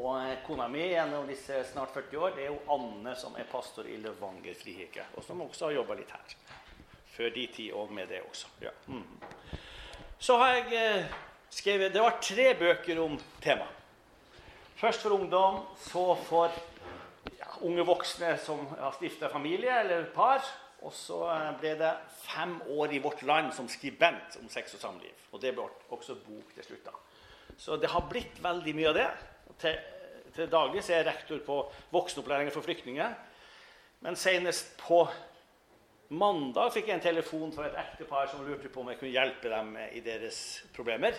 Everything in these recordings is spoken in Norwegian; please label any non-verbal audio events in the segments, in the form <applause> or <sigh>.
Og eh, kona mi gjennom disse snart 40 år, det er jo Anne som er pastor i Levanger frikirke. Og som også har jobba litt her. Før de tid og med det også. Ja. Mm. Så har jeg eh, skrevet Det var tre bøker om temaet. Først for ungdom, så for ja, unge voksne som har stifta familie eller par. Og så eh, ble det fem år i Vårt Land som skribent om sex og samliv. Og det ble også bok til slutt. da. Så det har blitt veldig mye av det. Til, til daglig er jeg rektor på voksenopplæringen for flyktninger. Men senest på mandag fikk jeg en telefon fra et ektepar som lurte på om jeg kunne hjelpe dem i deres problemer.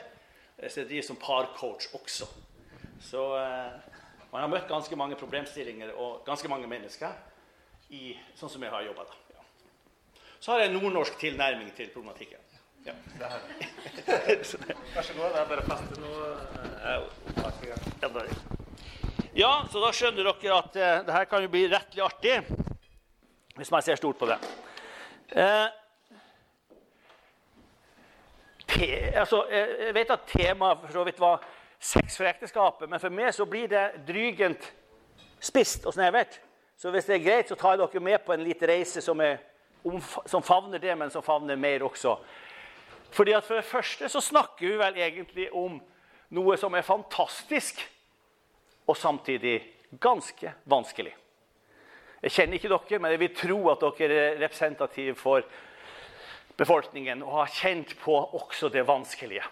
Så jeg driver som parcoach også. Så eh, man har møtt ganske mange problemstillinger og ganske mange mennesker i, sånn som jeg har jobba. Ja. Så har jeg nordnorsk tilnærming til problematikken. Ja. det <laughs> Vær så god. Det er bare å feste noe eh, Ja, så da skjønner dere at eh, det her kan jo bli rettelig artig. Hvis man ser stort på det. Eh, te, altså, jeg vet at temaet for så vidt var sex for ekteskapet, men for meg så blir det drygent spist og snevert. Så hvis det er greit, så tar jeg dere med på en liten reise som, er, som favner det, men som favner mer også. Fordi at For det første så snakker vi vel egentlig om noe som er fantastisk, og samtidig ganske vanskelig. Jeg kjenner ikke dere, men jeg vil tro at dere er representative for befolkningen og har kjent på også det vanskelige.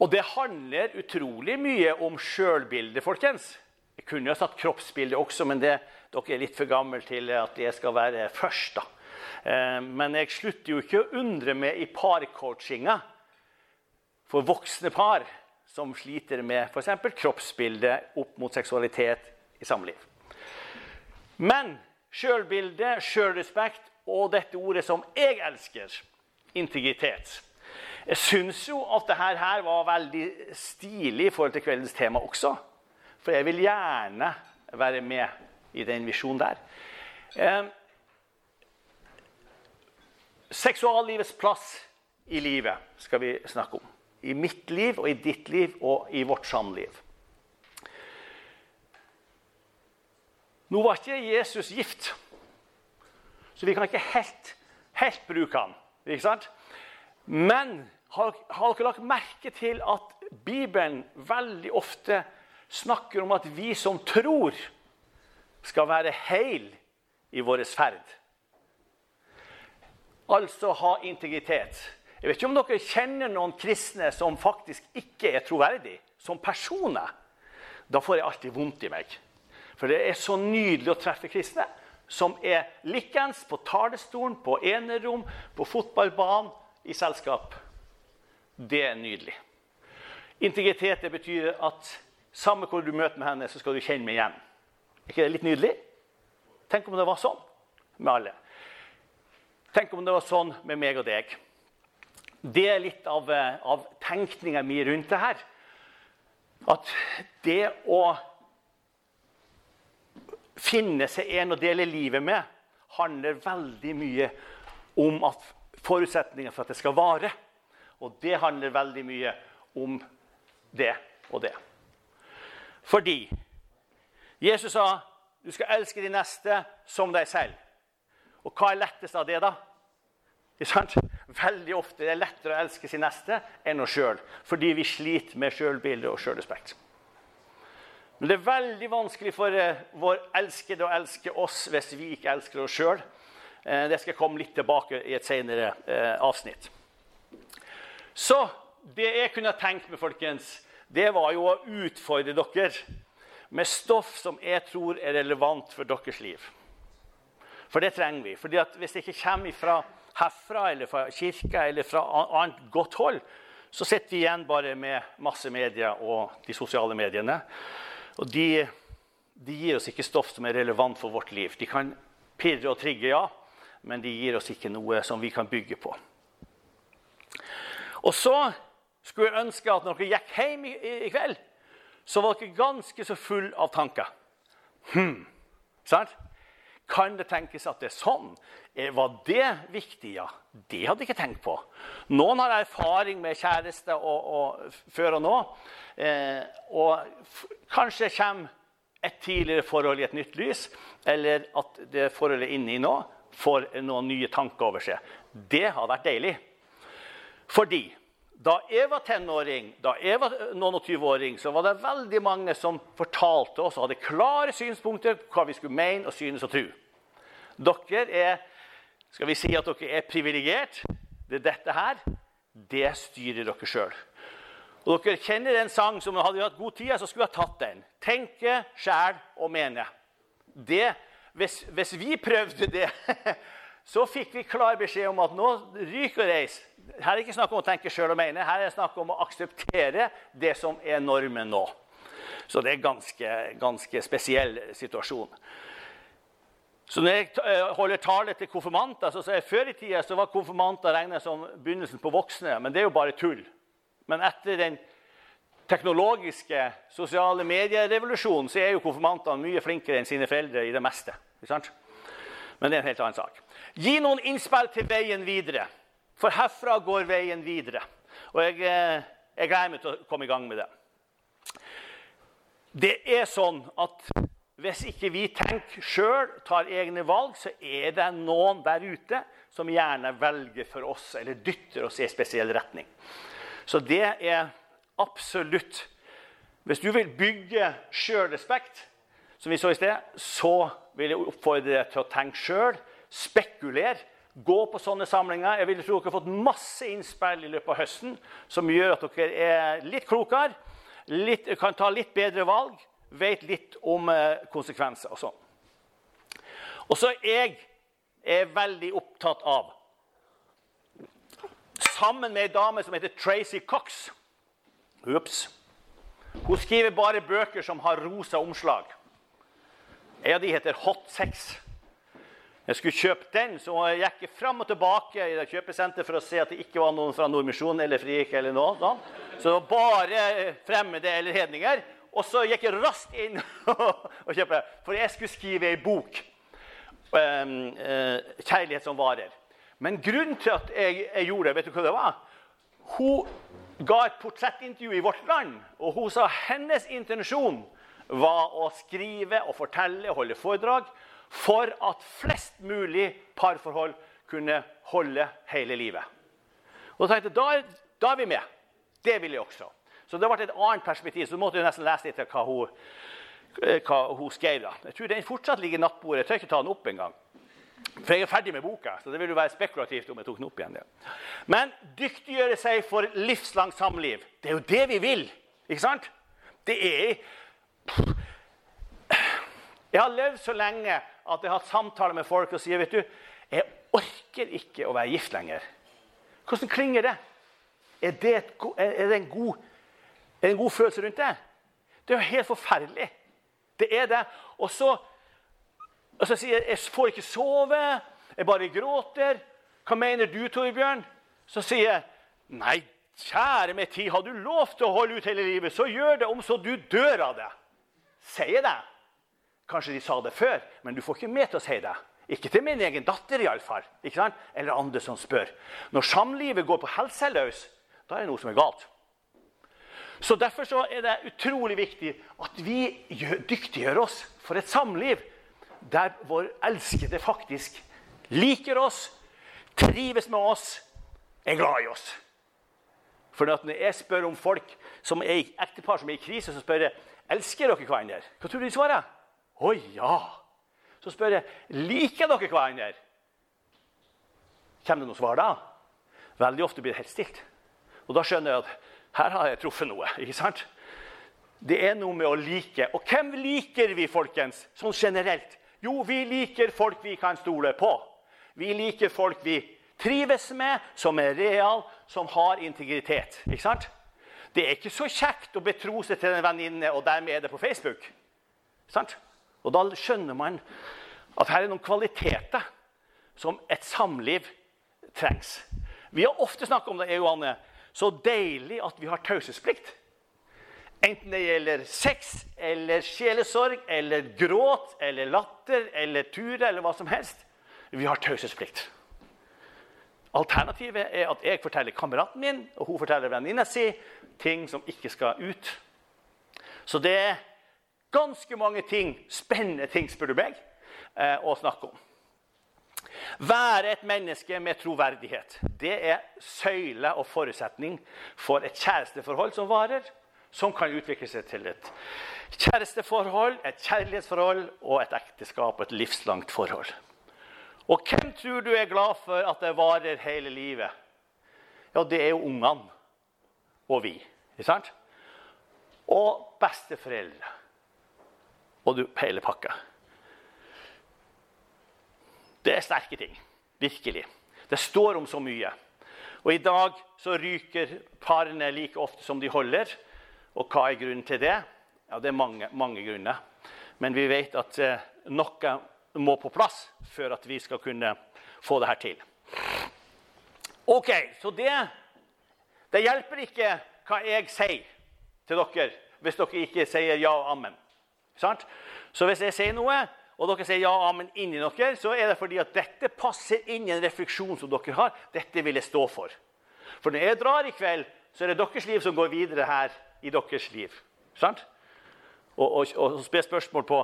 Og det handler utrolig mye om sjølbildet, folkens. Jeg kunne jo ha satt kroppsbildet også, men det, dere er litt for gamle til at det skal være først. da. Eh, men jeg slutter jo ikke å undre meg i parcoachinga for voksne par som sliter med f.eks. kroppsbildet opp mot seksualitet i samliv. Men sjølbilde, sjølrespekt og dette ordet som jeg elsker, integritet Jeg syns jo at dette her var veldig stilig i forhold til kveldens tema også. For jeg vil gjerne være med i den visjonen der. Seksuallivets plass i livet skal vi snakke om. I mitt liv og i ditt liv og i vårt samliv. Nå var ikke Jesus gift, så vi kan ikke helt, helt bruke han. Ikke sant? Men har, har dere lagt merke til at Bibelen veldig ofte snakker om at vi som tror, skal være heil i vår ferd? Altså ha integritet. Jeg vet ikke om dere kjenner noen kristne som faktisk ikke er troverdige som personer. Da får jeg alltid vondt i meg. For det er så nydelig å treffe kristne som er likens på talerstolen, på enerom, på fotballbanen, i selskap. Det er nydelig. Integritet det betyr at samme hvor du møter med henne, så skal du kjenne meg igjen. Er ikke det litt nydelig? Tenk om det var sånn med alle. Tenk om det var sånn med meg og deg. Det er litt av, eh, av tenkninga mi rundt det her. At det å finne seg en å dele livet med, handler veldig mye om at forutsetninger for at det skal vare. Og det handler veldig mye om det og det. Fordi Jesus sa du skal elske de neste som deg selv. Og hva er lettest av det, da? Veldig ofte er det lettere å elske sin neste enn oss sjøl. Fordi vi sliter med sjølbilde og sjølrespekt. Men det er veldig vanskelig for eh, vår elskede å elske oss hvis vi ikke elsker oss sjøl. Eh, det skal jeg komme litt tilbake i et senere eh, avsnitt. Så det jeg kunne tenkt meg, folkens, det var jo å utfordre dere med stoff som jeg tror er relevant for deres liv. For det trenger vi. Fordi at Hvis det ikke kommer fra herfra eller fra kirka eller fra annet godt hold, så sitter vi igjen bare med masse medier og de sosiale mediene. Og de, de, gir oss ikke stoff som er relevant for vårt liv. De kan pirre og trigge, ja, men de gir oss ikke noe som vi kan bygge på. Og så skulle jeg ønske at når dere gikk hjem i, i kveld, så var dere ganske så full av tanker. Hm, sant? Kan det tenkes at det er sånn? Eh, Var det viktig? Ja, det hadde jeg ikke tenkt på. Noen har erfaring med kjæreste og, og, før og nå. Eh, og kanskje kommer et tidligere forhold i et nytt lys, eller at det forholdet inne i nå, får noen nye tanker over seg. Det har vært deilig. Fordi da jeg var tenåring, da jeg var noen og 20-åring, så var det veldig mange som fortalte oss og hadde klare synspunkter på hva vi skulle mene og synes og tro. Dere er skal vi si at dere er privilegert. Det er dette her. Det styrer dere sjøl. Og dere kjenner en sang som hadde vi hatt god tid, så skulle ha tatt den. Tenke, sjæl og mene. Det, hvis, hvis vi prøvde det, <laughs> så fikk vi klar beskjed om at nå ryker og reis. Her er det ikke snakk om å tenke sjøl og mene, her er det snakk om å akseptere det som er normen nå. Så det er en ganske, ganske spesiell situasjon. Så når jeg eh, holder tale til konfirmanter, så sier jeg før i tida så var konfirmanter regnet som begynnelsen på voksne. Men det er jo bare tull. Men etter den teknologiske sosiale medierevolusjonen så er jo konfirmantene mye flinkere enn sine foreldre i det meste. Men det er en helt annen sak. Gi noen innspill til veien videre. For herfra går veien videre. Og jeg, eh, jeg gleder meg til å komme i gang med det. Det er sånn at hvis ikke vi tenker sjøl, tar egne valg, så er det noen der ute som gjerne velger for oss eller dytter oss i en spesiell retning. Så det er absolutt Hvis du vil bygge sjølrespekt, som vi så i sted, så vil jeg oppfordre deg til å tenke sjøl, spekulere. Gå på sånne samlinger. Jeg vil tro dere har fått masse innspill i løpet av høsten som gjør at dere er litt klokere, litt, kan ta litt bedre valg, vet litt om eh, konsekvenser og sånn. Og så jeg er veldig opptatt av Sammen med ei dame som heter Tracy Cox Ups. Hun skriver bare bøker som har rosa omslag. En av de heter Hot Sex. Jeg skulle kjøpe den, så jeg gikk fram og tilbake i det kjøpesenteret for å se at det ikke var noen fra Nordmisjonen eller Frikirke. eller noe. Så det var bare fremmede eller hedninger. Og så gikk jeg raskt inn <laughs> og kjøpte, for jeg skulle skrive ei bok. Um, uh, 'Kjærlighet som varer'. Men grunnen til at jeg, jeg gjorde det, vet du hva det var? Hun ga et portrettintervju i Vårt Land, og hun sa hennes intensjon var å skrive og fortelle og holde foredrag for at flest mulig parforhold kunne holde hele livet. Og da tenkte jeg, da, da er vi med. Det vil jeg også. Så det ble et annet perspektiv. Så du måtte jo nesten lese litt av hva hun, eh, hva hun skrev. da. Jeg tror den fortsatt ligger i nattbordet. Jeg tør ikke ta den opp engang. For jeg er ferdig med boka, så det ville være spekulativt om jeg tok den opp igjen. Ja. Men dyktiggjøre seg for livslangt samliv. Det er jo det vi vil. Ikke sant? Det er Jeg har levd så lenge at jeg har hatt samtaler med folk og sier vet du, jeg orker ikke å være gift lenger. Hvordan klinger det? Er det, er det en god, er det en god følelse rundt det? Det er jo helt forferdelig. Det er det. Og så, og så sier jeg jeg får ikke sove, jeg bare gråter. Hva mener du, Torbjørn? Så sier jeg nei, kjære min tid, har du lov til å holde ut hele livet, så gjør det om så du dør av det. Sier det? Kanskje de sa det før, men du får ikke med til å si det. Ikke til min egen datter, iallfall. Eller andre som spør. Når samlivet går på helseløs, da er det noe som er galt. Så Derfor så er det utrolig viktig at vi gjør, dyktiggjør oss for et samliv der vår elskede faktisk liker oss, trives med oss, er glad i oss. For når jeg spør om folk som er ektepar som er i krise, så spør jeg elsker dere hverandre. Hva tror du de svarer? Å ja. Så spør jeg liker dere hverandre. Kommer det noe svar da? Veldig ofte blir det helt stilt. Og da skjønner jeg at her har jeg truffet noe. ikke sant? Det er noe med å like. Og hvem liker vi, folkens, sånn generelt? Jo, vi liker folk vi kan stole på. Vi liker folk vi trives med, som er real, som har integritet. Ikke sant? Det er ikke så kjekt å betro seg til en venninne, og dermed er det på Facebook. Sant? Og da skjønner man at her er noen kvaliteter som et samliv trengs. Vi har ofte snakket om det, Johanne. Så deilig at vi har taushetsplikt. Enten det gjelder sex eller sjelesorg eller gråt eller latter eller turer eller hva som helst. Vi har taushetsplikt. Alternativet er at jeg forteller kameraten min og hun forteller venninna si ting som ikke skal ut. Så det er ganske mange ting, spennende ting, spør du meg, eh, å snakke om. Være et menneske med troverdighet. Det er søyle og forutsetning for et kjæresteforhold som varer, som kan utvikle seg til et kjæresteforhold, et kjærlighetsforhold og et ekteskap og et livslangt forhold. Og hvem tror du er glad for at det varer hele livet? Ja, det er jo ungene og vi. Ikke sant? Og besteforeldre. Og du, hele pakka. Det er sterke ting. Virkelig. Det står om så mye. Og i dag så ryker parene like ofte som de holder. Og hva er grunnen til det? Ja, Det er mange, mange grunner. Men vi vet at eh, noe må på plass før at vi skal kunne få det her til. OK, så det, det hjelper ikke hva jeg sier til dere hvis dere ikke sier ja og amen. Så hvis jeg sier noe, og dere sier ja men inni dere, så er det fordi at dette passer inn i en refleksjon som dere har. Dette vil jeg stå for. For når jeg drar i kveld, så er det deres liv som går videre her i deres liv. Sant? Og, og, og spør spørsmål på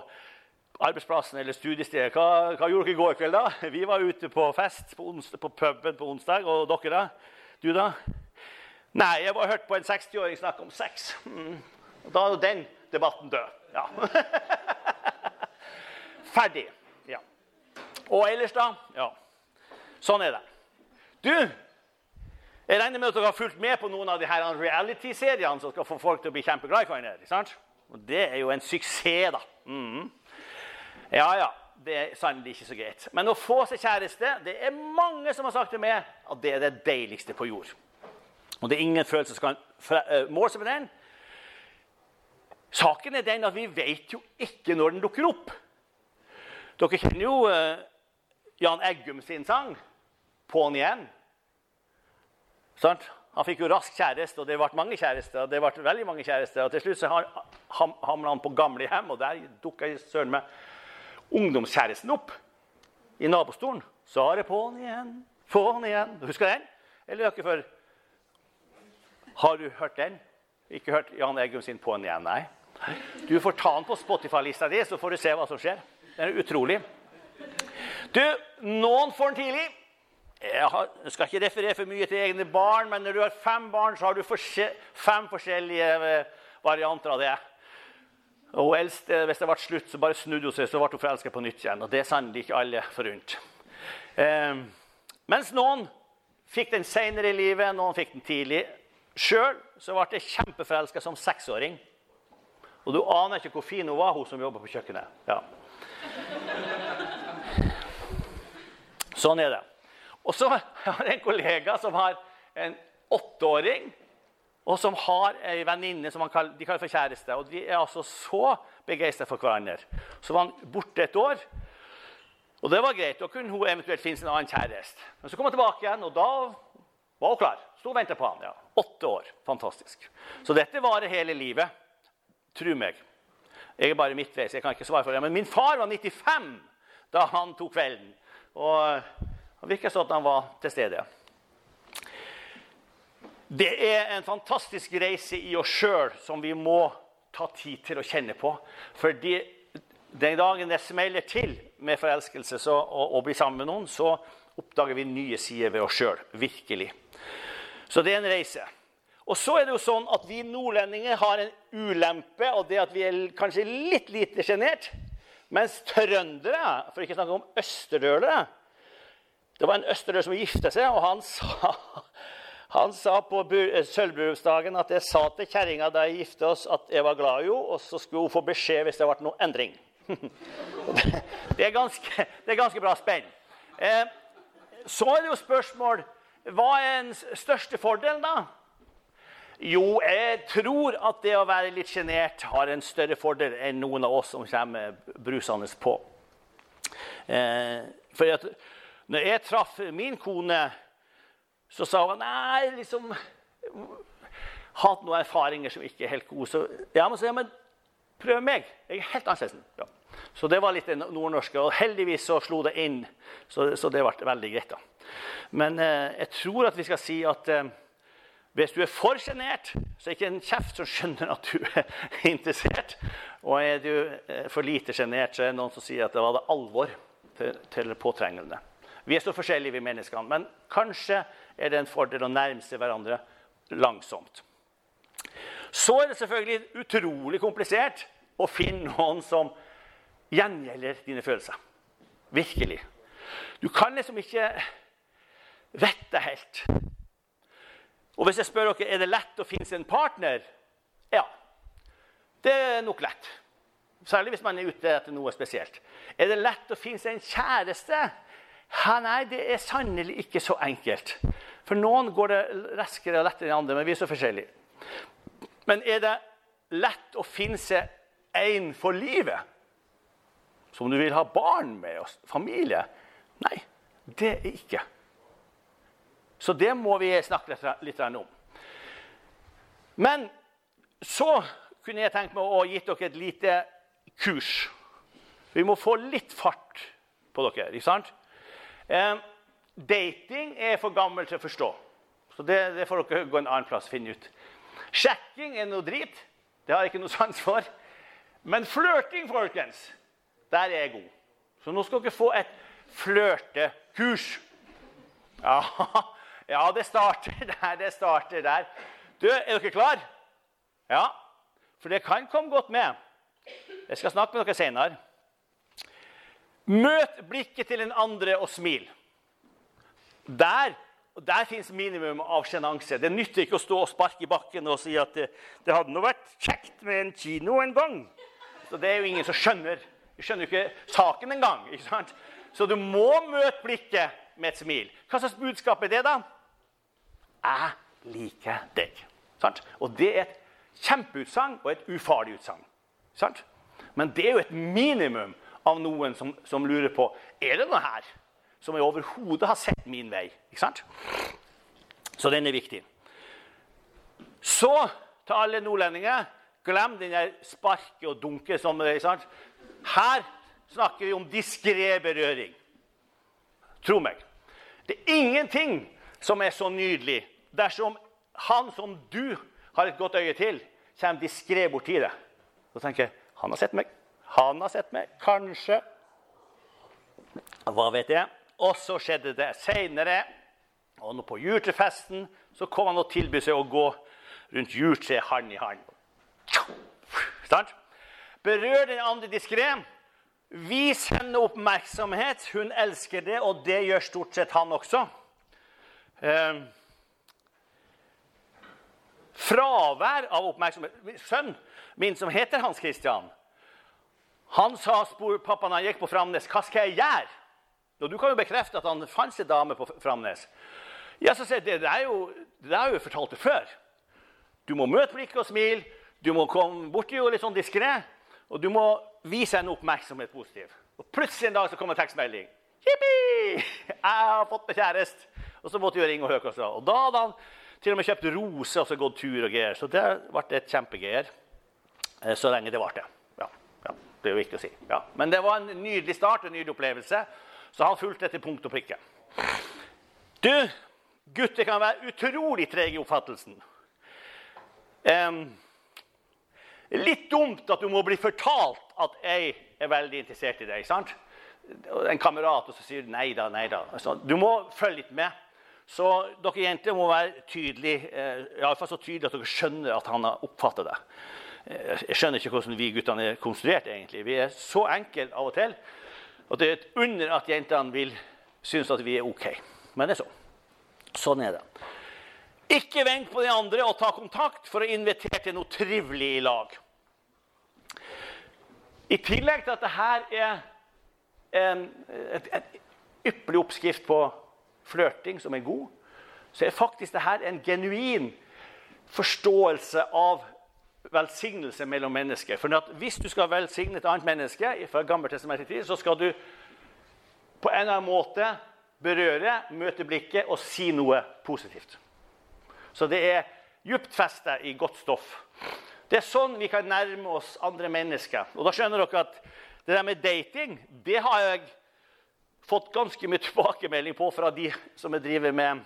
arbeidsplassen eller studiestedet. Hva, hva, gjorde dere i går kveld? da? Vi var ute på fest på, onsdag, på puben på onsdag. Og dere, da? Du, da? Nei, jeg bare hørte på en 60-åring snakke om sex. Mm. Da er jo den debatten død. Ja. <laughs> Ferdig. Ja. Og ellers, da? Ja. Sånn er det. Du, jeg regner med at dere har fulgt med på noen av de reality-seriene som skal få folk til å bli kjempeglad i hverandre. Og det er jo en suksess, da. Mm. Ja, ja. Det er sannelig ikke så greit. Men å få seg kjæreste Det er mange som har sagt til meg at det er det deiligste på jord. Og det er ingen følelse som kan uh, måle seg med den. Saken er den at vi vet jo ikke når den dukker opp. Dere kjenner jo uh, Jan Eggum sin sang 'På'n igjen'. Sånn? Han fikk jo rask kjæreste, og det ble mange kjærester. det ble veldig mange kjærester, og Til slutt så hamla han på gamlehjem, og der dukka søren meg ungdomskjæresten opp i nabostolen. Så har jeg på'n igjen, på'n igjen. Husker den? Eller dere før? Har du hørt den? Ikke hørt Jan Eggum sin 'På'n igjen'? Nei. Du får ta den på Spotify-lista di, så får du se hva som skjer. Det er utrolig. Du, noen får den tidlig. Jeg, skal ikke referere for mye til egne barn, men når du har fem barn, så har du fem forskjellige eh, varianter av det. Og hun hvis det ble slutt, så bare snudde hun seg så ble hun forelska på nytt igjen. Og det er sannelig ikke alle forunt. Eh, mens noen fikk den seinere i livet, noen fikk den tidlig. Sjøl ble jeg kjempeforelska som seksåring. Og du aner ikke hvor fin hun var, hun som jobba på kjøkkenet. Ja. <laughs> Sånn er det. Og så har jeg en kollega som har en åtteåring, og som har ei venninne som kaller, de kaller for kjæreste. Og de er altså så begeistra for hverandre. Så var han borte et år. Og det var greit. Da kunne hun eventuelt finne sin annen kjæreste. Men så kom han tilbake igjen, og da var hun klar. Sto og venta på han. Ja. Åtte år. Fantastisk. Så dette varer hele livet. Tro meg. Jeg er bare midtveis. jeg kan ikke svare for det. Men min far var 95 da han tok kvelden. Og det virker som at han var til stede. Det er en fantastisk reise i oss sjøl som vi må ta tid til å kjenne på. Fordi den dagen det smeller til med forelskelse så, og, og blir sammen med noen, så oppdager vi nye sider ved oss sjøl. Virkelig. Så det er en reise. Og så er det jo sånn at vi nordlendinger har en ulempe, og det at vi er kanskje litt lite sjenert. Mens trøndere, for ikke å snakke om østerdølere Det var en østerdøl som gifta seg, og han sa, <laughs> han sa på sølvbryllupsdagen at jeg sa til kjerringa da jeg gifta oss, at jeg var glad i henne, og så skulle hun få beskjed hvis det ble noen endring. <laughs> det, er ganske, det er ganske bra spenn. Eh, så er det jo spørsmål Hva er den største fordelen, da? Jo, jeg tror at det å være litt sjenert har en større fordel enn noen av oss som kommer brusende på. Eh, for at når jeg traff min kone, så sa hun nei, liksom hatt noen erfaringer som ikke er helt gode. Så ja, men, så, ja, men prøv meg. Jeg er helt annerledes. Ja. Så det var litt det nordnorske. Og heldigvis så slo det inn, så, så det ble veldig greit. da. Men eh, jeg tror at vi skal si at eh, hvis du er for sjenert, så er det ikke en kjeft som skjønner at du er <laughs> interessert. Og er du eh, for lite sjenert, så er det noen som sier at det var det alvor til, til påtrengende. Vi er så forskjellige, vi menneskene. Men kanskje er det en fordel å nærme seg hverandre langsomt. Så er det selvfølgelig utrolig komplisert å finne noen som gjengjelder dine følelser. Virkelig. Du kan liksom ikke vite helt. Og hvis jeg spør dere er det lett å finne sin partner, ja. Det er nok lett. Særlig hvis man er ute etter noe spesielt. Er det lett å finne seg en kjæreste? Ha, nei, det er sannelig ikke så enkelt. For noen går det raskere og lettere enn andre, men vi er så forskjellige. Men er det lett å finne seg en for livet? Som du vil ha barn med og familie? Nei, det er ikke. Så det må vi snakke litt, om. Men så kunne jeg tenkt meg å gi dere et lite kurs. Vi må få litt fart på dere. ikke sant? Eh, dating er for gammelt til å forstå. Så det, det, får dere gå en annen plass og finne ut. Sjekking er noe drit. Det har jeg ikke noe sans for. Men flørting, folkens, der er jeg god. Så nå skal dere få et flørtekurs. Ja, ja, det starter <laughs> der. Det starter der. Du, er dere klar? Ja. For det kan komme godt med. Jeg skal snakke med dere senere. Møt blikket til den andre og smil. Der, der fins minimum av sjenanse. Det nytter ikke å stå og sparke i bakken og si at det, det hadde nå vært kjekt med en kino en gang. Så Det er jo ingen som skjønner. Vi skjønner jo ikke saken engang. Ikke sant? Så du må møte blikket med et smil. Hva slags budskap er det, da? 'Jeg liker deg'. Sant? Og det er et kjempeutsagn og et ufarlig utsagn. Men det er jo et minimum av noen som, som, lurer på er det noe her som jeg overhodet har sett min vei. Ikke sant? Så den er viktig. Så til alle nordlendinger glem den der sparke og dunke. som det er. Her snakker vi om diskré berøring. Tro meg. Det er ingenting som er så nydelig dersom han som du har et godt øye til, kommer diskré borti deg. Så tenker jeg han har sett meg. Han har sett meg. Kanskje. Hva vet jeg? Og så skjedde det seinere. Og på jutrefesten så kom han og tilbød seg å gå rundt juletreet hand i hand. Start. Berør den andre diskré. Vis henne oppmerksomhet. Hun elsker det, og det gjør stort sett han også. Eh, fravær av oppmerksomhet. Sønn min, som heter Hans Christian, han sa spor pappa når han gikk på Framnes, hva skal jeg gjøre? Og Du kan jo bekrefte at han fant en dame på Framnes. Ja, så sier det, det, er jo, det er jo fortalt det før. Du må møte blikket og smile, du må komme borti henne litt sånn diskré, og du må vise henne oppmerksomhet positiv. Og plutselig en dag så kommer tekstmelding. Jippi! Jeg har fått meg kjæreste! Og så måtte vi og høre også. Og da hadde han til og med kjøpt roser og så gått tur og greier. Så det ble et kjempegreier. Eh, så lenge det varte. Ja, ja, det er jo viktig å si. Ja. Men det var en nydelig start, en nydelig opplevelse. Så han fulgte etter punkt og prikke. Du, gutter kan være utrolig trege i oppfattelsen. Um, litt dumt at du må bli fortalt at jeg er veldig interessert i deg. sant? En kamerat og så sier nei da, nei da. Altså, du må følge litt med. Så dere jenter må være tydelige, eh, iallfall så tydelige at dere skjønner at han har oppfattet det. Eh, jeg skjønner ikke hvordan vi guttene er konstruert. egentlig. Vi er så enkle av og til at det er et under at jentene vil synes at vi er OK. Men det er sånn. Sånn er det. Ikke vent på de andre og ta kontakt for å invitere til noe trivelig i lag. I tillegg til at dette er en, et, et ypperlig oppskrift på flørting som er god, så er faktisk dette en genuin forståelse av velsignelse mellom mennesker. For Hvis du skal velsigne et annet menneske, fra gammeltestamentets tid, så skal du på en eller annen måte berøre, møte blikket og si noe positivt. Så det er Djupt festa i godt stoff. Det er sånn vi kan nærme oss andre mennesker. Og da skjønner dere at det der med dating det har jeg fått ganske mye <laughs> tilbakemelding på fra de som jeg driver med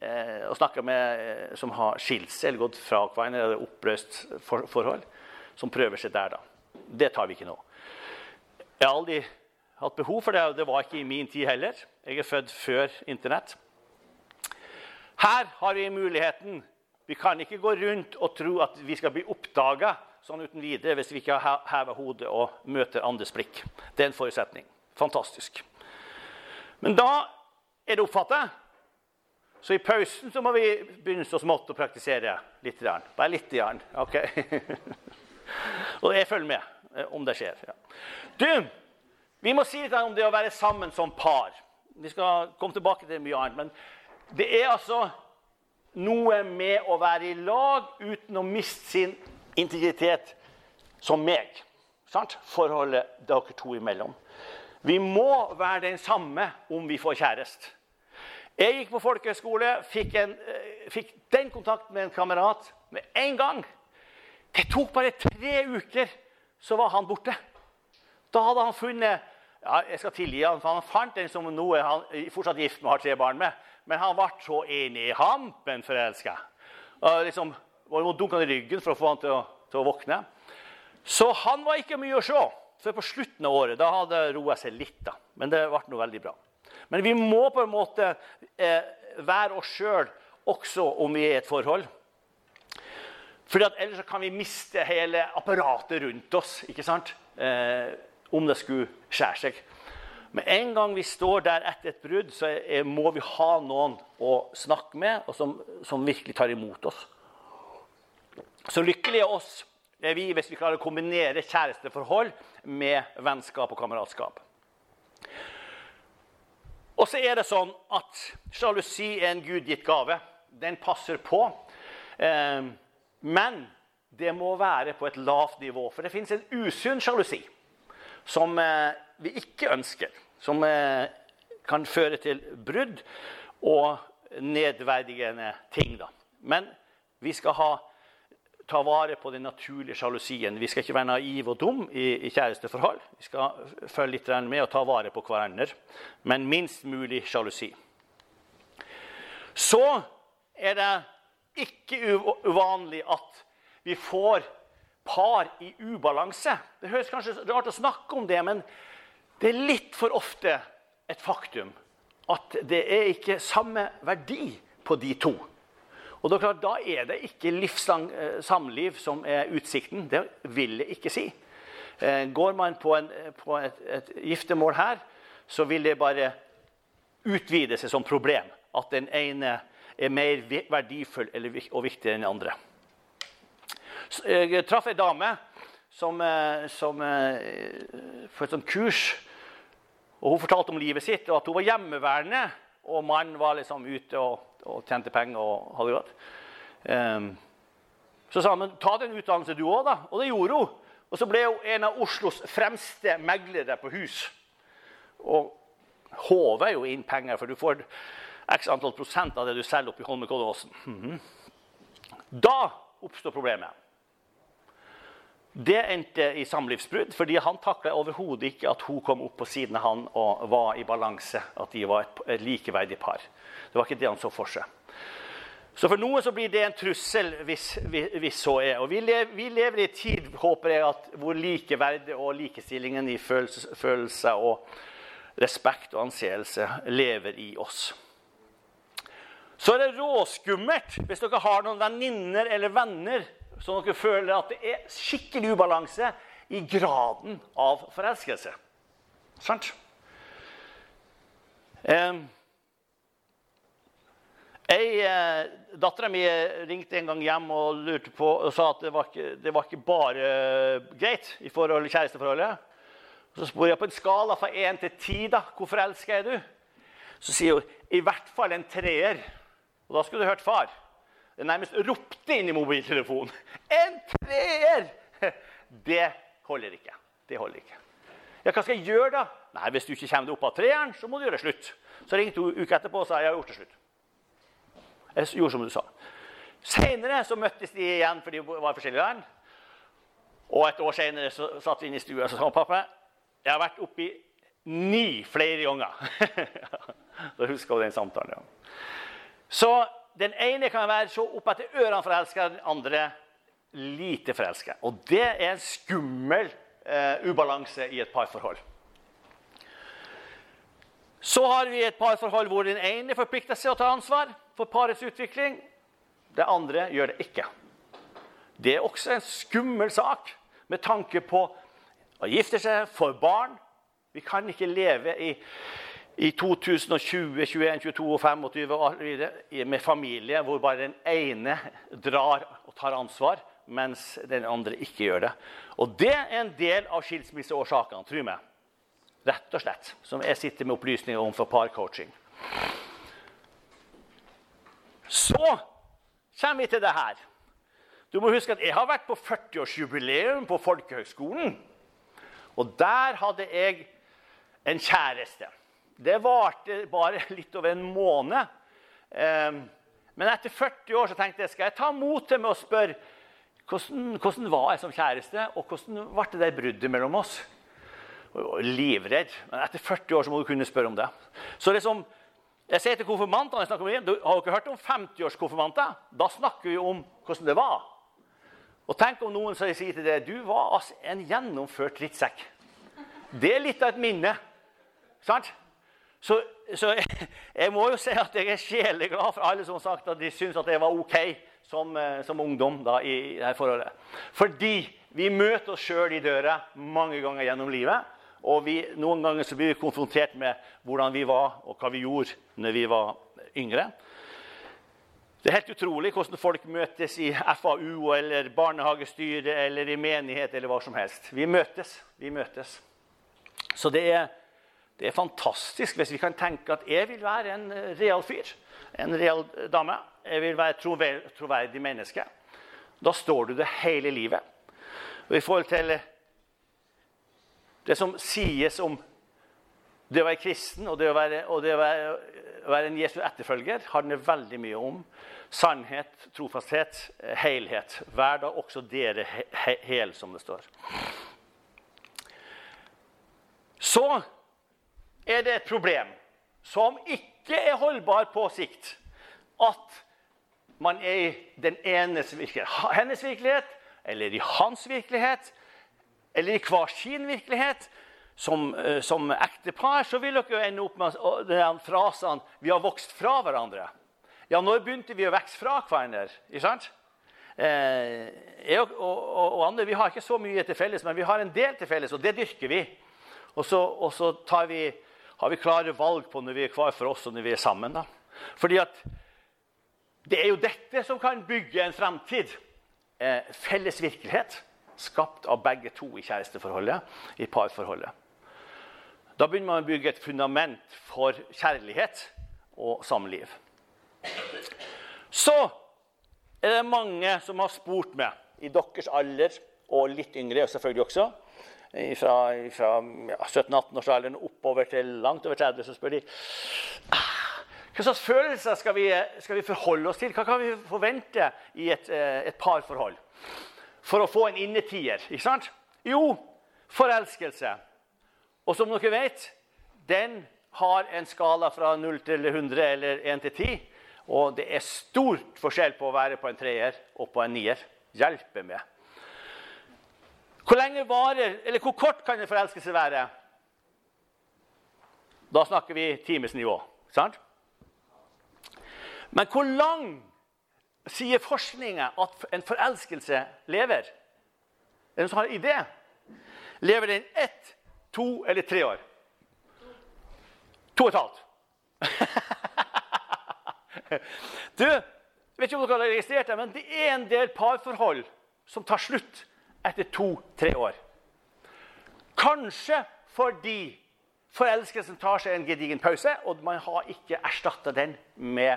eh, og snakker med eh, som har skilt eller gått fra hverandre eller oppløst for, forhold. Som prøver seg der, da. Det tar vi ikke nå. Jeg har aldri hatt behov for det, og det var ikke i min tid heller. Jeg er født før Internett. Her har vi muligheten. Vi kan ikke gå rundt og tro at vi skal bli oppdaga sånn uten videre hvis vi ikke hever hodet og møter andres blikk. Det er en forutsetning. Fantastisk. Men da er det oppfattet. Så i pausen så må vi begynne så smått å praktisere litt. Bare litt. Ok? <laughs> og jeg følger med eh, om det skjer. Ja. Du, vi må si litt om det å være sammen som par. Vi skal komme tilbake til mye annet. men det er altså noe med å være i lag uten å miste sin integritet som meg. Sant? Forholdet dere to imellom. Vi må være den samme om vi får kjæreste. Jeg gikk på folkehøyskole, fikk, en, eh, fikk den kontakten med en kamerat med en gang. Det tok bare tre uker, så var han borte. Da hadde han funnet ja, jeg skal tilgi han, for han fant en som nå er han fortsatt gift med og har tre barn med. Men han ble så inn i hampen forelska. Liksom, var han i ryggen for å få han til å, til å, våkne. Så han var ikke mye å se. Så på slutten av året da hadde det roa seg litt. da. Men det ble noe veldig bra. Men vi må på en måte eh, være oss sjøl også om vi er i et forhold. Fordi at Ellers kan vi miste hele apparatet rundt oss. ikke sant? Eh, om det skulle skjære seg. Men en gang vi står der etter et brudd, så er, må vi ha noen å snakke med, og som, som virkelig tar imot oss. Så lykkelige oss er vi hvis vi klarer å kombinere kjæresteforhold med vennskap og kameratskap. Og så er det sånn at sjalusi er en gudgitt gave. Den passer på. Eh, men det må være på et lavt nivå, for det fins en usunn sjalusi som eh, vi ikke ønsker. Som eh, kan føre til brudd og nedverdigende ting. Men vi skal ha, ta vare på den naturlige sjalusien. Vi skal ikke være naive og dum i, i kjæresteforhold. Vi skal følge litt med og ta vare på hverandre, men minst mulig sjalusi. Så er det ikke uvanlig at vi får par i ubalanse. Det høres kanskje rart å snakke om det, men det er litt for ofte et faktum at det er ikke samme verdi på de to. Og Da, klart, da er det ikke livslang eh, samliv som er utsikten. Det vil jeg ikke si. Eh, går man på, en, på et, et, giftermål her, så vil det bare utvide seg som problem. At den ene er mer verdifull og viktigere enn den andre. Jeg traff ei dame som, eh, som eh, på et sånt kurs. og Hun fortalte om livet sitt og at hun var hjemmeværende. Og mannen var liksom ute og, og tjente penger og hadde det godt. Um, så sa han ta den utdannelse du òg, da. Og det gjorde hun. Og så ble hun en av Oslos fremste meglere på hus. Og håver jo inn penger, for du får x antall prosent av det du selger oppe i Holmenkollåsen. Mm -hmm. Da oppstår problemet. Det endte i samlivsbrudd, fordi han takla overhodet ikke at hun kom opp på siden av han og var i balanse. At de var et likeverdig par. Det var ikke det han så for seg. Så for noen så blir det en trussel hvis, hvis så er. Og vi lever, vi lever, i en tid håper jeg, at hvor likeverdet og likestillingen i følelse, følelse og respekt og anseelse lever i oss. Så er det råskummelt hvis dere har noen venninner eller venner som dere føler at det er skikkelig ubalanse i graden av forelskelse. Sant? Eh, eh, Dattera mi ringte en gang hjem og lurte på, og sa at det var ikke, det var ikke bare greit i forhold, kjæresteforholdet. Så spør jeg på en skala fra 1 til 10 da, hvor forelska er du? Så sier hun i hvert fall en treer. Og da skulle du hørt far. Det nærmest ropte inn i mobiltelefonen. <laughs> En treer! <laughs> Det holder ikke. Det holder ikke. Ja, hva skal jeg gjøre, da? Nei, Hvis du ikke kommer deg opp av treeren, så må du gjøre slutt. Så ringte hun uka etterpå og sa jeg har gjort det slutt. Jeg gjorde som du sa. Senere så møttes de igjen, for de var i forskjellige land. Og et år senere så satt vi inne i stua og sa pappa, jeg har vært oppi ni flere ganger. <laughs> da husker hun den samtalen. ja. Så den ene kan være så opp etter ørene forelska, den andre lite forelska. Og det er en skummel eh, ubalanse i et parforhold. Så har vi et parforhold hvor den ene forplikter seg å ta ansvar for parets utvikling. Det andre gjør det ikke. Det er også en skummel sak med tanke på å gifte seg, for barn. Vi kan ikke leve i, i 2020, 21, 22 og 25 og videre med familie hvor bare den ene drar og tar ansvar, mens den andre ikke gjør det. Og det er en del av skilsmisseårsakene, tro meg. Rett og slett. Som jeg sitter med opplysninger om for parcoaching. Så kommer vi til det her. Du må huske at Jeg har vært på 40-årsjubileum på Folkehøgskolen. Og der hadde jeg en kjæreste. Det varte bare <laughs> litt over en måned. Ehm, men etter 40 år så tenkte jeg skal jeg ta mot til med å spørre hvordan, hvordan var jeg som kjæreste, og hvordan ble det der bruddet mellom oss. Livredd. Men etter 40 år så må du kunne spørre om det. Så liksom, jeg sier til konfirmantene jeg snakker med, dem, Har dere hørt om 50-årskonfirmanter? Da snakker vi om hvordan det var. Og tenk om noen sier til deg du var altså en gjennomført drittsekk. Det er litt av et minne. Sant? Så, så jeg, <laughs> jeg, må jo si at jeg er sjeleglad for alle som har sagt at de syns at jeg var OK som, eh, som ungdom da, i dette forholdet. Fordi vi møter oss sjøl i døra mange ganger gjennom livet. Og vi, noen ganger så blir vi konfrontert med hvordan vi var, og hva vi gjorde når vi var yngre. Det er helt utrolig hvordan folk møtes i FAU eller barnehagestyret eller i menighet eller hva som helst. Vi møtes. Vi møtes. Så det er, det er fantastisk hvis vi kan tenke at jeg vil være en real fyr. En real dame. Jeg vil være et troverdig menneske. Da står du det hele livet. Og I forhold til det som sies om det å være kristen og det å være, og det å være, være en Jesu etterfølger, handler veldig mye om sannhet, trofasthet, helhet. Vær da også dere he hel, som det står. Så er det et problem som ikke er holdbar på sikt. At man er i den enes virkelighet. Hennes virkelighet eller i hans virkelighet eller i hver sin virkelighet som, uh, som ektepar, så vil dere jo ende opp med den frasen 'Vi har vokst fra hverandre'. Ja, når begynte vi å vokse fra hverandre? Ikke sant? Eh, jeg og, og, og, andre vi har ikke så mye til felles, men vi har en del til felles, og det dyrker vi. Og så, og så vi, har vi klare valg på når vi er hver for oss, og når vi er sammen. Da. Fordi at det er jo dette som kan bygge en fremtid. Eh, felles virkelighet skapt av begge to i kjæresteforholdet, i parforholdet. Da begynner man å bygge et fundament for kjærlighet og samliv. Så er det mange som har spurt meg, i deres alder og litt yngre selvfølgelig også, fra, fra ja, 17-18-årsalderen oppover til langt over 30, så spør de ah, hva slags følelser skal vi, skal vi, forholde oss til? Hva kan vi forvente i et, eh, et parforhold? For å få en innetier. Ikke sant? Jo, forelskelse. Og som dere vet, den har en skala fra 0 til 100 eller 1 til 10. Og det er stort forskjell på å være på en treer og på en nier. Hjelpe med. Hvor lenge varer, eller hvor kort kan en forelskelse være? Da snakker vi timesnivå. sant? Men hvor lang sier forskninga at en forelskelse lever. Er det noen som har idé? Lever den ett, to eller tre år? To og et halvt. <laughs> du, vet ikke om dere har registrert det, men det er en del parforhold som tar slutt etter to-tre år. Kanskje fordi forelskelsen tar seg en gedigen pause, og man har ikke erstatta den med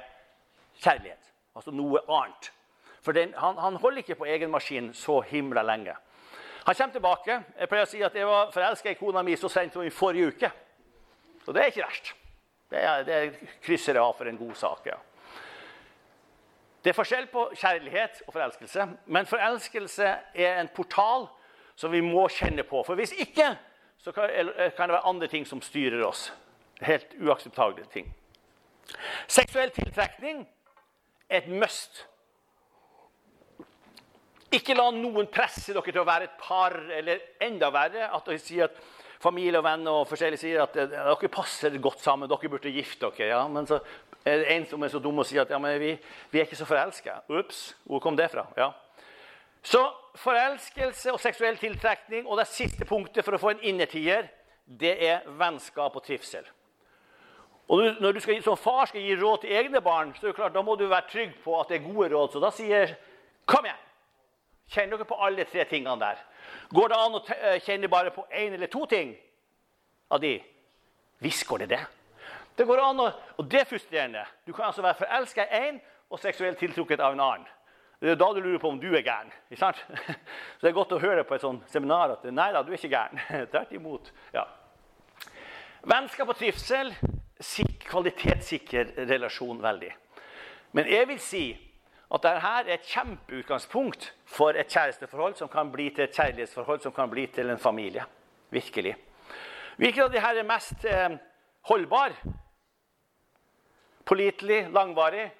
kjærlighet. Altså noe annet. For den, han, han, holder ikke på egen maskin så himla lenge. Han kommer tilbake. Jeg pleier å si at jeg var forelska i kona mi så sent som i forrige uke. Og det er ikke verst. Det, er, det krysser jeg av for en god sak. ja. Det er forskjell på kjærlighet og forelskelse, men forelskelse er en portal som vi må kjenne på. For hvis ikke så kan, det være andre ting som styrer oss. Helt uakseptable ting. Seksuell tiltrekning et must. Ikke la noen presse dere til å være et par, eller enda verre at dere sier at familie og venner og forskjellige sier at eh, dere passer godt sammen, dere burde gifte dere. Ja, men så er det en som er så dum og sier at ja, men vi, vi er ikke så forelska. Ops, hvor kom det fra? Ja. Så forelskelse og seksuell tiltrekning og det siste punktet for å få en innertier, det er vennskap og trivsel. Og Når du skal, som far skal gi råd til egne barn, så er det klart, da må du være trygg på at det er gode råd. Så da sier kom igjen! Kjenner dere på alle tre tingene der? Går det an å eh, kjenne bare på én eller to ting av de? Visst går det det. Det går an å, Og det er frustrerende. Du kan altså være forelska i én og seksuelt tiltrukket av en annen. Det er da du lurer på om du er gæren. ikke sant? <laughs> Så det er godt å høre på et sånt seminar at nei da, du er ikke gæren. <laughs> Tvert imot. Ja. Vennskap og trivsel kvalitetssikrer relasjon veldig. Men jeg vil si at dette er et kjempeutgangspunkt for et kjæresteforhold som kan bli til et kjærlighetsforhold som kan bli til en familie. Virkelig. Hvilken av disse er mest eh, holdbar? Pålitelig? Langvarig?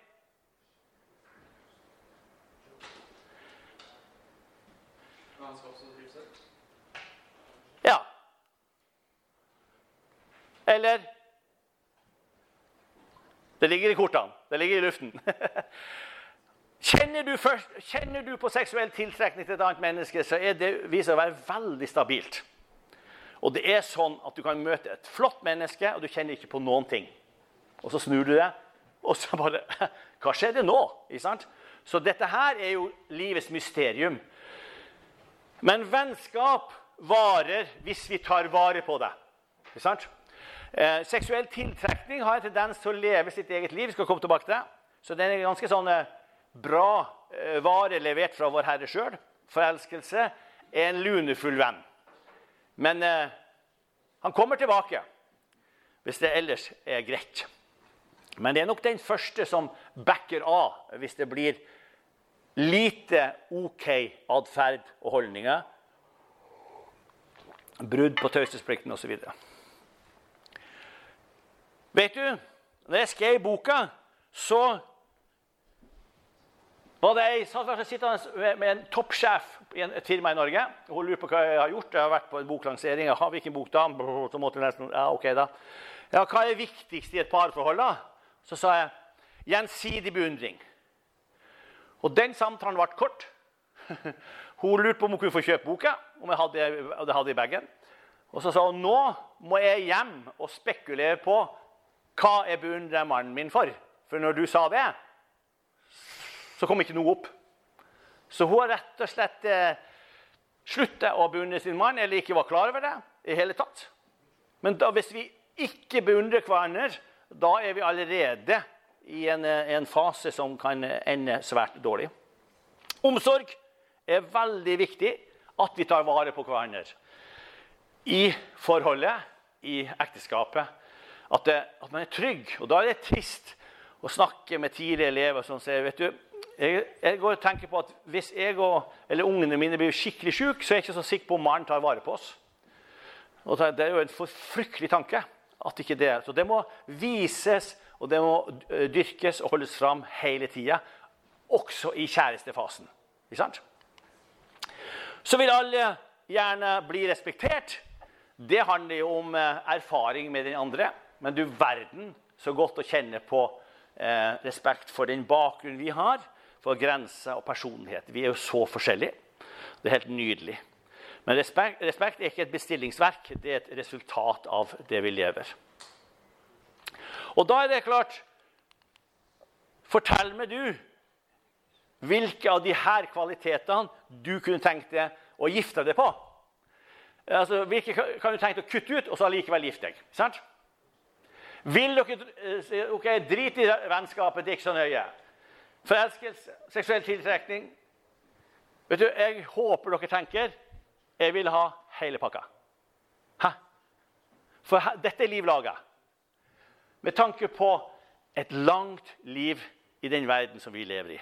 Ja. Eller Det ligger i kortene. Det ligger i luften. <laughs> Kjenner du, først, kjenner du, på seksuell tiltrekning til et annet menneske, så er det viser å være veldig stabilt. Og det er sånn at Du kan møte et flott menneske, og du kjenner ikke på noen ting. Og så snur du deg, og så bare <laughs> Hva skjedde nå? Så dette her er jo livets mysterium. Men vennskap varer hvis vi tar vare på det. Ikke sant? Eh, seksuell tiltrekning har en tendens til å leve sitt eget liv. Skal komme tilbake til. Så det er en ganske sånn eh, bra eh, vare levert fra vår Herre sjøl. Forelskelse er en lunefull venn. Men eh, han kommer tilbake hvis det ellers er greit. Men det er nok den første som backer av hvis det blir lite OK atferd og holdninger. Brudd på taushetsplikten osv. Vet du, når jeg skrev boka, så var det ei jeg sittende med en toppsjef i et firma i Norge. Hun lurer på hva jeg har gjort. Jeg har vært på en boklansering. Jeg har hvilken bok da? Så måtte nesten, ja, ok da. Ja, hva er viktigst i et parforhold? da? Så sa jeg gjensidig beundring. Og den samtalen ble kort. <laughs> Hun lurte på om hun kunne få kjøpe boka, om jeg hadde, det hadde i bagen. Og så sa hun nå må jeg hjem og spekulere på hva jeg beundrer mannen min for. For når du sa det, så kom ikke noe opp. Så hun har rett og slett eh, slutta å beundre sin mann, eller ikke var klar over det i hele tatt. Men da, hvis vi ikke beundrer hverandre, da er vi allerede i en, eh, en fase som kan ende svært dårlig. Omsorg er veldig viktig at vi tar vare på hverandre. I forholdet, i ekteskapet. At, det, at man er trygg. Og da er det trist å snakke med tidligere elever som sier vet du, jeg, jeg, går og tenker på at Hvis jeg og, eller ungene mine blir skikkelig syke, så er jeg ikke så sikker på om mannen tar vare på oss. Og Det er jo en fryktelig tanke. at ikke det er. Så det må vises og det må dyrkes og holdes fram hele tida. Også i kjærestefasen. Ikke sant? Så vil alle gjerne bli respektert. Det handler jo om eh, erfaring med den andre. Men du verden så godt å kjenne på eh, respekt for den bakgrunnen vi har for grenser og personlighet. Vi er jo så forskjellige. Det er helt nydelig. Men respekt, respekt, er ikke et bestillingsverk, det er et resultat av det vi lever. Og da er det klart Fortell meg, du, hvilke av disse kvalitetene du kunne tenkt deg å gifte deg på. Altså, Hvilke kan du tenke deg å kutte ut og så allikevel gifte deg? Sant? Vil dere eh, ok, Drit i vennskapet, det er ikke så nøye. Forelskelse, seksuell tiltrekning. Vet du, Jeg håper dere tenker jeg vil ha hele pakka. Hæ? For dette er liv laga. Med tanke på et langt liv i den verden som vi lever i.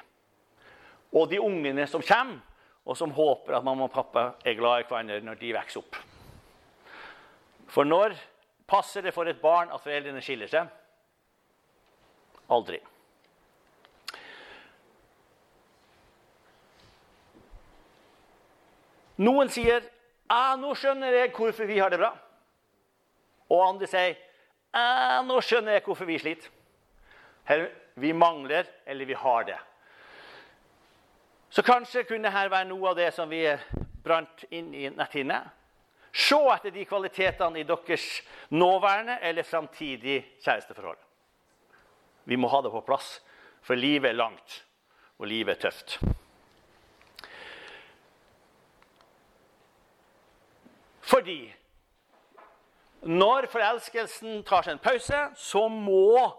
og de ungene som kommer, og som håper at mamma og pappa er glad i hverandre når de vokser opp. For når passer det for et barn at foreldrene skiller seg? Aldri. Noen sier ah, 'Nå skjønner jeg hvorfor vi har det bra'. Og andre sier ah, 'Nå skjønner jeg hvorfor vi sliter'. Eller vi mangler, eller vi har det. Så kanskje kunne dette være noe av det som vi brant inn i netthinnet. Se etter de kvalitetene i deres nåværende eller framtidig kjæresteforhold. Vi må ha det på plass, for livet er langt, og livet er tøft. Fordi når forelskelsen tar seg en pause, så må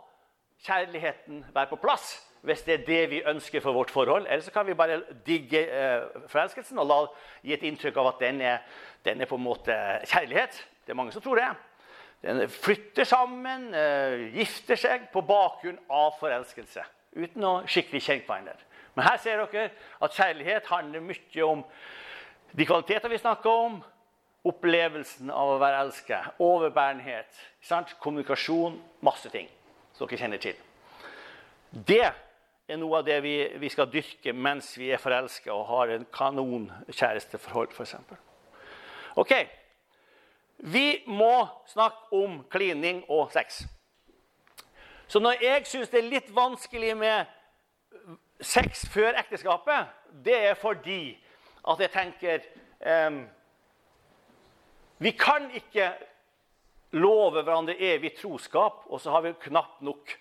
kjærligheten være på plass. Hvis det er det vi ønsker for vårt forhold. Eller så kan vi bare digge eh, forelskelsen og la, gi et inntrykk av at den er, den er, på en måte kjærlighet. Det er mange som tror det. Den flytter sammen, eh, gifter seg på bakgrunn av forelskelse. Uten å skikkelig kjenne hverandre. Men her ser dere at kjærlighet handler mye om de kvaliteter vi snakker om, opplevelsen av å være elsket, overbærenhet, kommunikasjon, masse ting som dere kjenner til. Det er noe av det vi, vi skal dyrke mens vi er forelska og har en kanon kjæresteforhold, f.eks. OK. Vi må snakke om klining og sex. Så når jeg syns det er litt vanskelig med sex før ekteskapet, det er fordi at jeg tenker eh, vi kan ikke love hverandre evig troskap, og så har vi knapt nok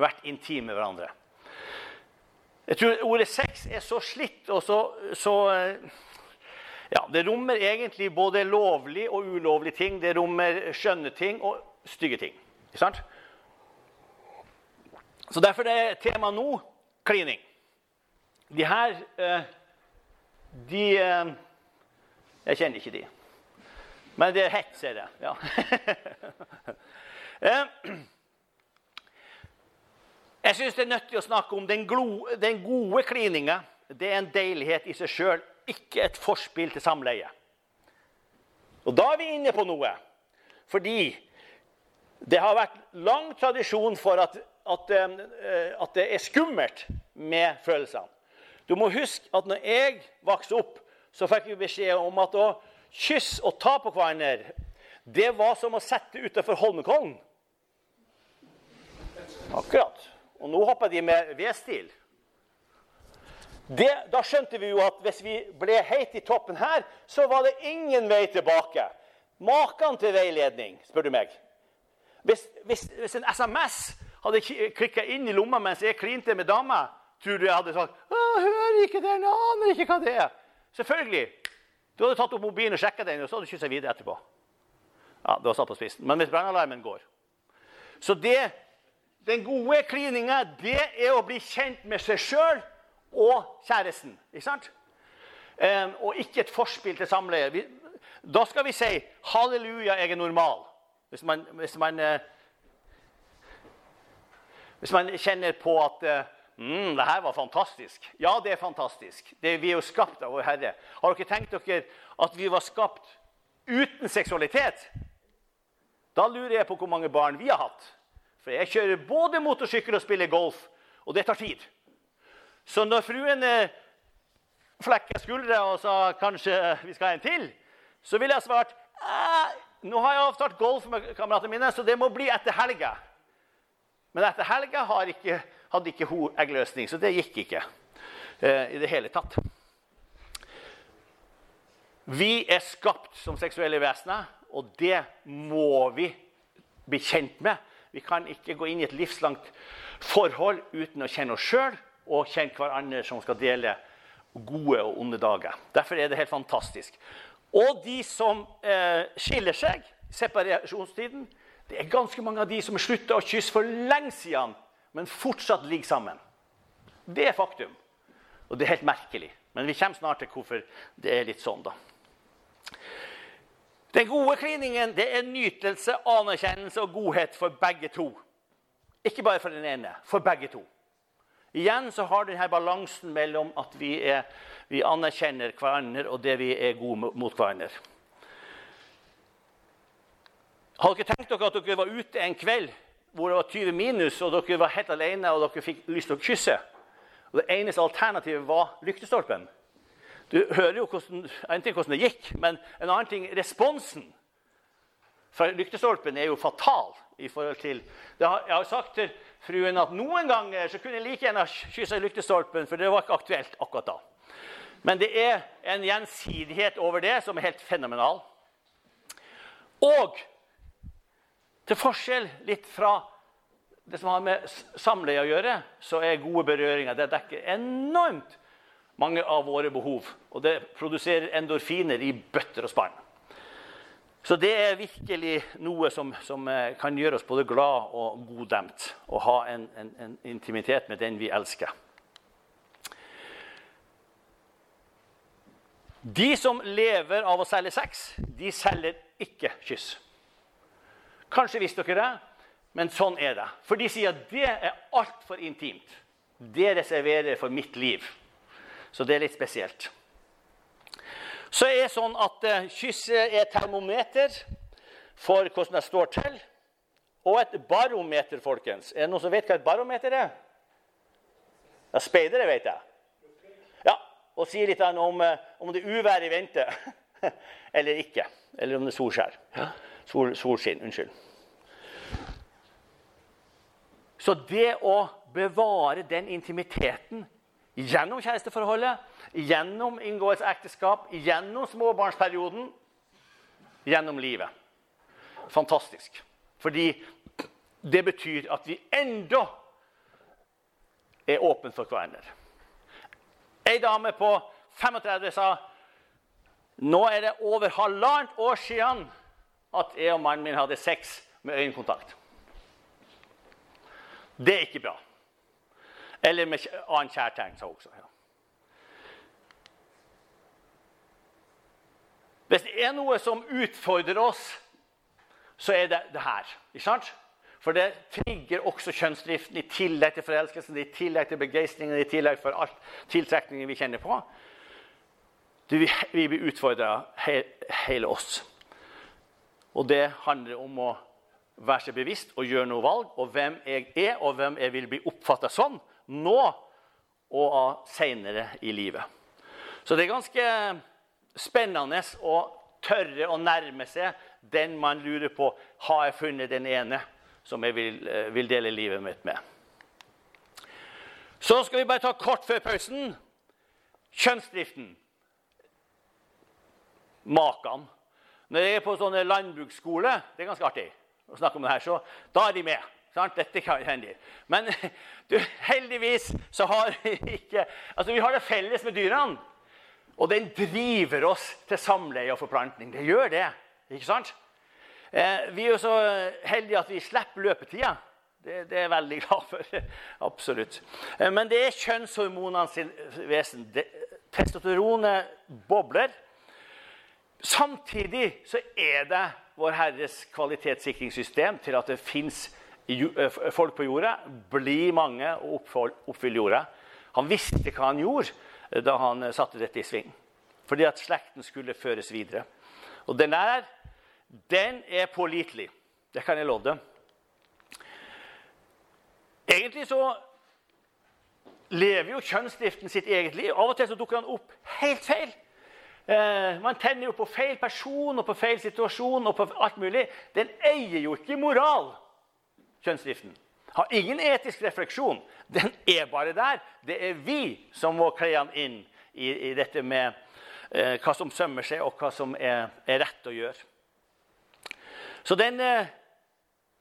vært intime med hverandre. Jeg tror ordet sex er så slitt og så, så ja, Det rommer egentlig både lovlig og ulovlig ting. Det rommer skjønne ting og stygge ting. Ikke sant? Så Derfor er temaet nå klining. De her eh, De eh, Jeg kjenner ikke de. Men det er hett, ser jeg. Ja. <laughs> Jeg syns det er nyttig å snakke om den, glo, den gode klininga. Det er en deilighet i seg sjøl, ikke et forspill til samleie. Og da er vi inne på noe. Fordi det har vært lang tradisjon for at, at, eh, at det er skummelt med følelsene. Du må huske at når jeg vokste opp, så fikk vi beskjed om at å kyss og ta på hverandre, det var som å sette utenfor Holmenkollen. Akkurat. Og nå hopper de med V-stil. Da skjønte vi jo at hvis vi ble heit i toppen her, så var det ingen vei tilbake. Maken til veiledning, spør du meg. Hvis, hvis, hvis en SMS hadde klikka inn i lomma mens jeg klinte med dama, tror du jeg hadde sagt 'Hører ikke den, aner ikke hva det er'? Selvfølgelig. Du hadde tatt opp mobilen og sjekka den, og så hadde du kyssa videre etterpå. Ja, det var satt på spissen. Men hvis brannalarmen går Så det, den gode klininga, det er å bli kjent med seg sjøl og kjæresten. Ikke sant? Og ikke et forspill til samleie. Da skal vi si 'Halleluja, jeg er normal'. Hvis man, hvis man, uh, hvis man kjenner på at uh, Mm, det her var fantastisk. Ja, det er fantastisk. Det, vi er jo skapt av vår Herre. Har dere tenkt dere at vi var skapt uten seksualitet? Da lurer jeg på hvor mange barn vi har hatt. For jeg kjører både motorsykkel og spiller golf, og det tar tid. Så når fruen flekker skuldra og sa kanskje vi skal ha en til, så ville jeg svart nå har jeg avtalt golf med kameratene mine, så det må bli etter helga. Men etter helga ikke hadde ikke hun eggløsning, så det gikk ikke eh, i det hele tatt. Vi er skapt som seksuelle vesener, og det må vi bli kjent med. Vi kan ikke gå inn i et livslangt forhold uten å kjenne oss sjøl og kjenne hverandre som skal dele gode og onde dager. Derfor er det helt fantastisk. Og de som eh, skiller seg, i separasjonstiden Det er ganske mange av de som slutta å kysse for lenge siden men fortsatt ligger sammen. Det er faktum. Og det er helt merkelig. Men vi kommer snart til hvorfor det er litt sånn. da. Den gode kliningen det er nytelse, anerkjennelse og godhet for begge to. Ikke bare for den ene, for begge to. Igjen så har denne balansen mellom at vi, er, vi anerkjenner hverandre, og det vi er gode mot hverandre. Har dere tenkt dere at dere var ute en kveld hvor det var 20 minus, og dere var helt alene og dere fikk lyst til å kysse? Og Det eneste alternativet var lyktestolpen. Du hører jo hvordan, en ting hvordan det gikk, men en annen ting responsen fra lyktestolpen er jo fatal. i forhold til, har, Jeg har sagt til fruen at noen ganger så kunne jeg like gjerne kyssa lyktestolpen, for det var ikke aktuelt akkurat da. Men det er en gjensidighet over det som er helt fenomenal. Og til forskjell litt fra det som har med samleie å gjøre, så er gode berøringer Det dekker enormt mange av våre behov. Og det produserer endorfiner i bøtter og spann. Så det er virkelig noe som, som, eh, kan gjøre oss både glad og goddemt. Å ha en, en, en, intimitet med den vi elsker. De som lever av å selge sex, de selger ikke kyss. Kanskje visste dere det, men sånn er det. For de sier at det er altfor intimt. Det reserverer for mitt liv. Så det er litt spesielt. Så er det sånn at uh, kysset er termometer for hvordan det står til. Og et barometer, folkens. Er det noen som vet hva et barometer er? Ja, Speidere vet jeg. Ja, Og sier litt om, uh, om det uvær i vente <laughs> eller ikke. Eller om det er solskjær. Sol, solskinn. Unnskyld. Så det å bevare den intimiteten Gjennom kjæresteforholdet, gjennom inngåelse ekteskap, gjennom småbarnsperioden, gjennom livet. Fantastisk. Fordi det betyr at vi enda er åpne for hverandre. Ei dame på 35 sa nå er det over halvannet år siden at jeg og mannen min hadde sex med øyekontakt. Det er ikke bra. Eller med annen kjærtegn, sa hun også. Ja. Hvis det er noe som utfordrer oss, så er det det her. Ikke sant? For det trigger også kjønnsdriften i tillegg til forelskelsen, i tillegg til begeistringen, i tillegg for alt tiltrekningen vi kjenner på. vi, blir utfordra, hele oss. Og det handler om å være seg bevisst og gjøre noe valg, og hvem jeg er, og hvem jeg vil bli oppfatta sånn nå og seinere i livet. Så det er ganske spennende å tørre å nærme seg den man lurer på har jeg funnet den ene som jeg vil, eh, vil dele livet mitt med. Så skal vi bare ta kort før pausen. Kjønnsdriften. Makan. Når jeg er på sånne landbruksskole, det er ganske artig å snakke om det her, så da er de med. Sant? Dette kan hende. Men <laughs> du, heldigvis så har vi ikke Altså, vi har det felles med dyrene. Og den driver oss til samleie og forplantning. Det gjør det. Ikke sant? Eh, vi er jo så heldige at vi slipper løpetida. Det, det er jeg veldig glad for. <laughs> Absolutt. Eh, men det er kjønnshormonene sin vesen. testosteronet bobler. Samtidig så er det Vår Herres kvalitetssikringssystem til at det fins folk på jorda, bli mange og oppfylle jorda. Han visste hva han gjorde eh, da han eh, satte dette i sving. Fordi at slekten skulle føres videre. Og den der, den er pålitelig. Det kan jeg love dem. Egentlig så lever jo kjønnsdriften sitt eget liv. Av og til så dukker han opp helt feil. Eh, man tenner jo på feil person og på feil situasjon og på alt mulig. Den eier jo ikke moral kjønnsdriften. Har ingen etisk refleksjon. Den er bare der. Det er vi som må kle den inn i, i, dette med eh, hva som sømmer seg, og hva som er, er rett å gjøre. Så den eh,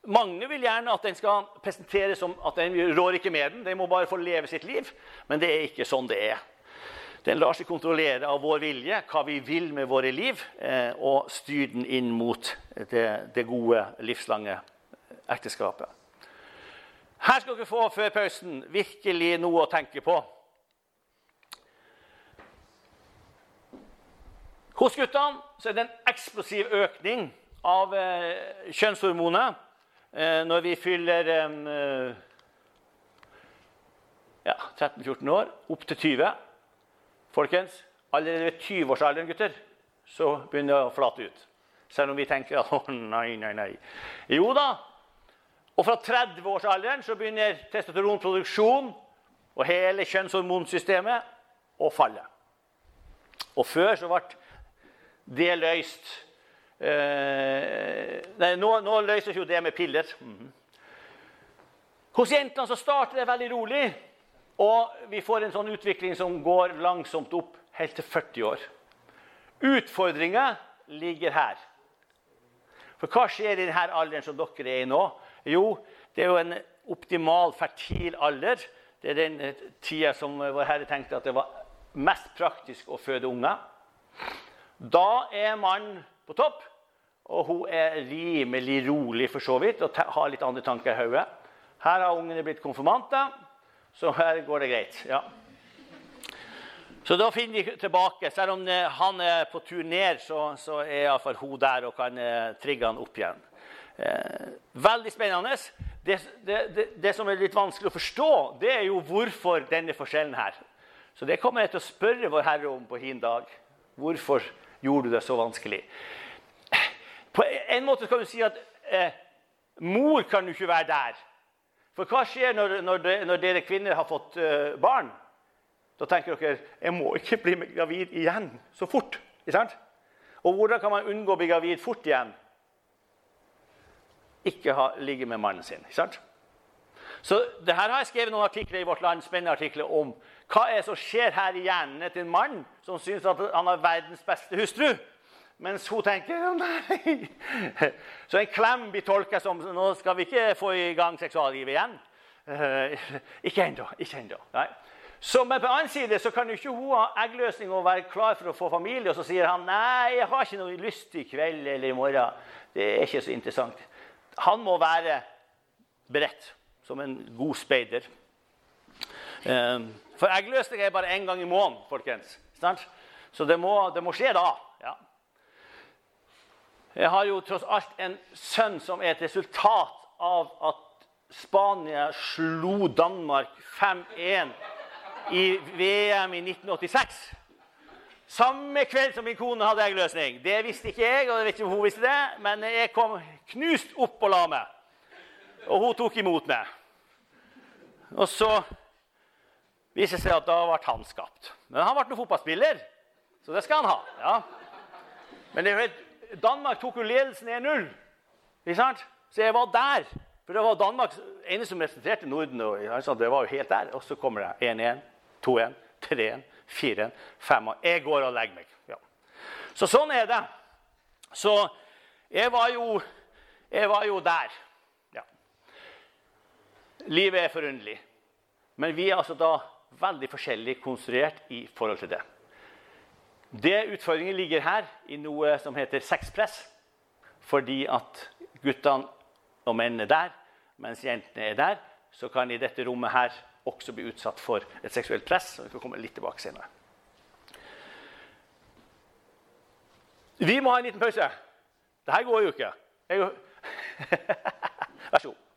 Mange vil gjerne at den skal presenteres som at den rår ikke med den. Den må bare få leve sitt liv. Men det er ikke sånn det er. Den lar seg kontrollere av vår vilje, hva vi vil med våre liv, eh, og styre den inn mot det, det gode, livslange ekteskapet. Her skal dere få før pausen virkelig noe å tenke på. Hos guttene er det en eksplosiv økning av eh, kjønnshormonet eh, når vi fyller eh, ja, 13-14 år, opp til 20. Folkens, allerede ved 20-årsalderen, gutter, så begynner det å flate ut. Selv om vi tenker at <laughs> å, nei, nei, nei. Jo da. Og fra 30-årsalderen så begynner testosteronproduksjon og hele kjønnshormonsystemet å falle. Og før så ble det løst eh, Nei, nå, nå, løses jo det med piller. Mm -hmm. Hos jentene så starter det veldig rolig, og vi får en sånn utvikling som går langsomt opp helt til 40 år. Utfordringa ligger her. For hva skjer i denne alderen som dere er i nå? Jo, det er jo en optimal fertil alder. Det er den eh, tida som Vår Herre tenkte at det var mest praktisk å føde unger. Da er mannen på topp, og hun er rimelig rolig for så vidt og har litt andre tanker i hodet. Her har ungene blitt konfirmanter, så her går det greit. ja. Så da finner vi tilbake. Selv om eh, han er på tur ned, så, så er iallfall hun der og kan eh, trigge han opp igjen. Eh, veldig spennende. Det, det, det, det, som er litt vanskelig å forstå, det er jo hvorfor denne forskjellen her. Så det kommer jeg til å spørre Vår Herre om på hin dag. Hvorfor gjorde du det så vanskelig? På en måte kan du si at eh, mor kan jo ikke være der. For hva skjer når, når, når dere kvinner har fått eh, barn? Da tenker dere jeg må ikke bli gravid igjen så fort. Og hvordan kan man unngå å bli gravid fort igjen? Ikke ha, ligget med mannen sin. ikke sant? Så det her har jeg skrevet noen artikler i Vårt Land, spennende artikler om hva er det som skjer her i hjernen til en mann som syns at han har verdens beste hustru. Mens hun tenker å nei. <laughs> Så en klem blir tolka som nå skal vi ikke få i gang seksuallivet igjen. Uh, <laughs> ikke ennå. Ikke ennå. Men på den annen side så kan jo ikke hun ha eggløsning og være klar for å få familie. Og så sier han nei, jeg har ikke noe lyst i kveld eller i morgen. Det er ikke så interessant. Han må være beredt som en god speider. Um, for eggløsning er bare én gang i måneden, folkens. Så det må, det må skje da. Ja. Jeg har jo tross alt en sønn som er et resultat av at Spania slo Danmark 5-1 i VM i 1986. Samme kveld som min kone hadde eggløsning. Det visste ikke jeg, og jeg vet ikke om hun visste det, men jeg kom knust opp og la meg. Og hun tok imot meg. Og så viste det seg at da ble han skapt. Men han ble noen fotballspiller, så det skal han ha. ja. Men Danmark tok jo ledelsen 1-0, ikke sant? så jeg var der. For det var Danmark eneste som representerte Norden. og Det var jo helt der. Og så kommer det 1-1. 2-1, 3-1, 4-1, 5-1. Jeg går og legger meg. Ja. Så sånn er det. Så jeg var jo, jeg var jo der. Ja. Livet er forunderlig. Men vi er altså da veldig forskjellig konstruert i forhold til det. Det Utfordringen ligger her i noe som heter sexpress. Fordi at guttene og mennene er der, mens jentene er der, så kan i dette rommet her også bli utsatt for et seksuelt press. og Vi skal komme litt tilbake senere. Vi må ha en liten pause. Dette går jo ikke. Jeg... <laughs> Vær så god.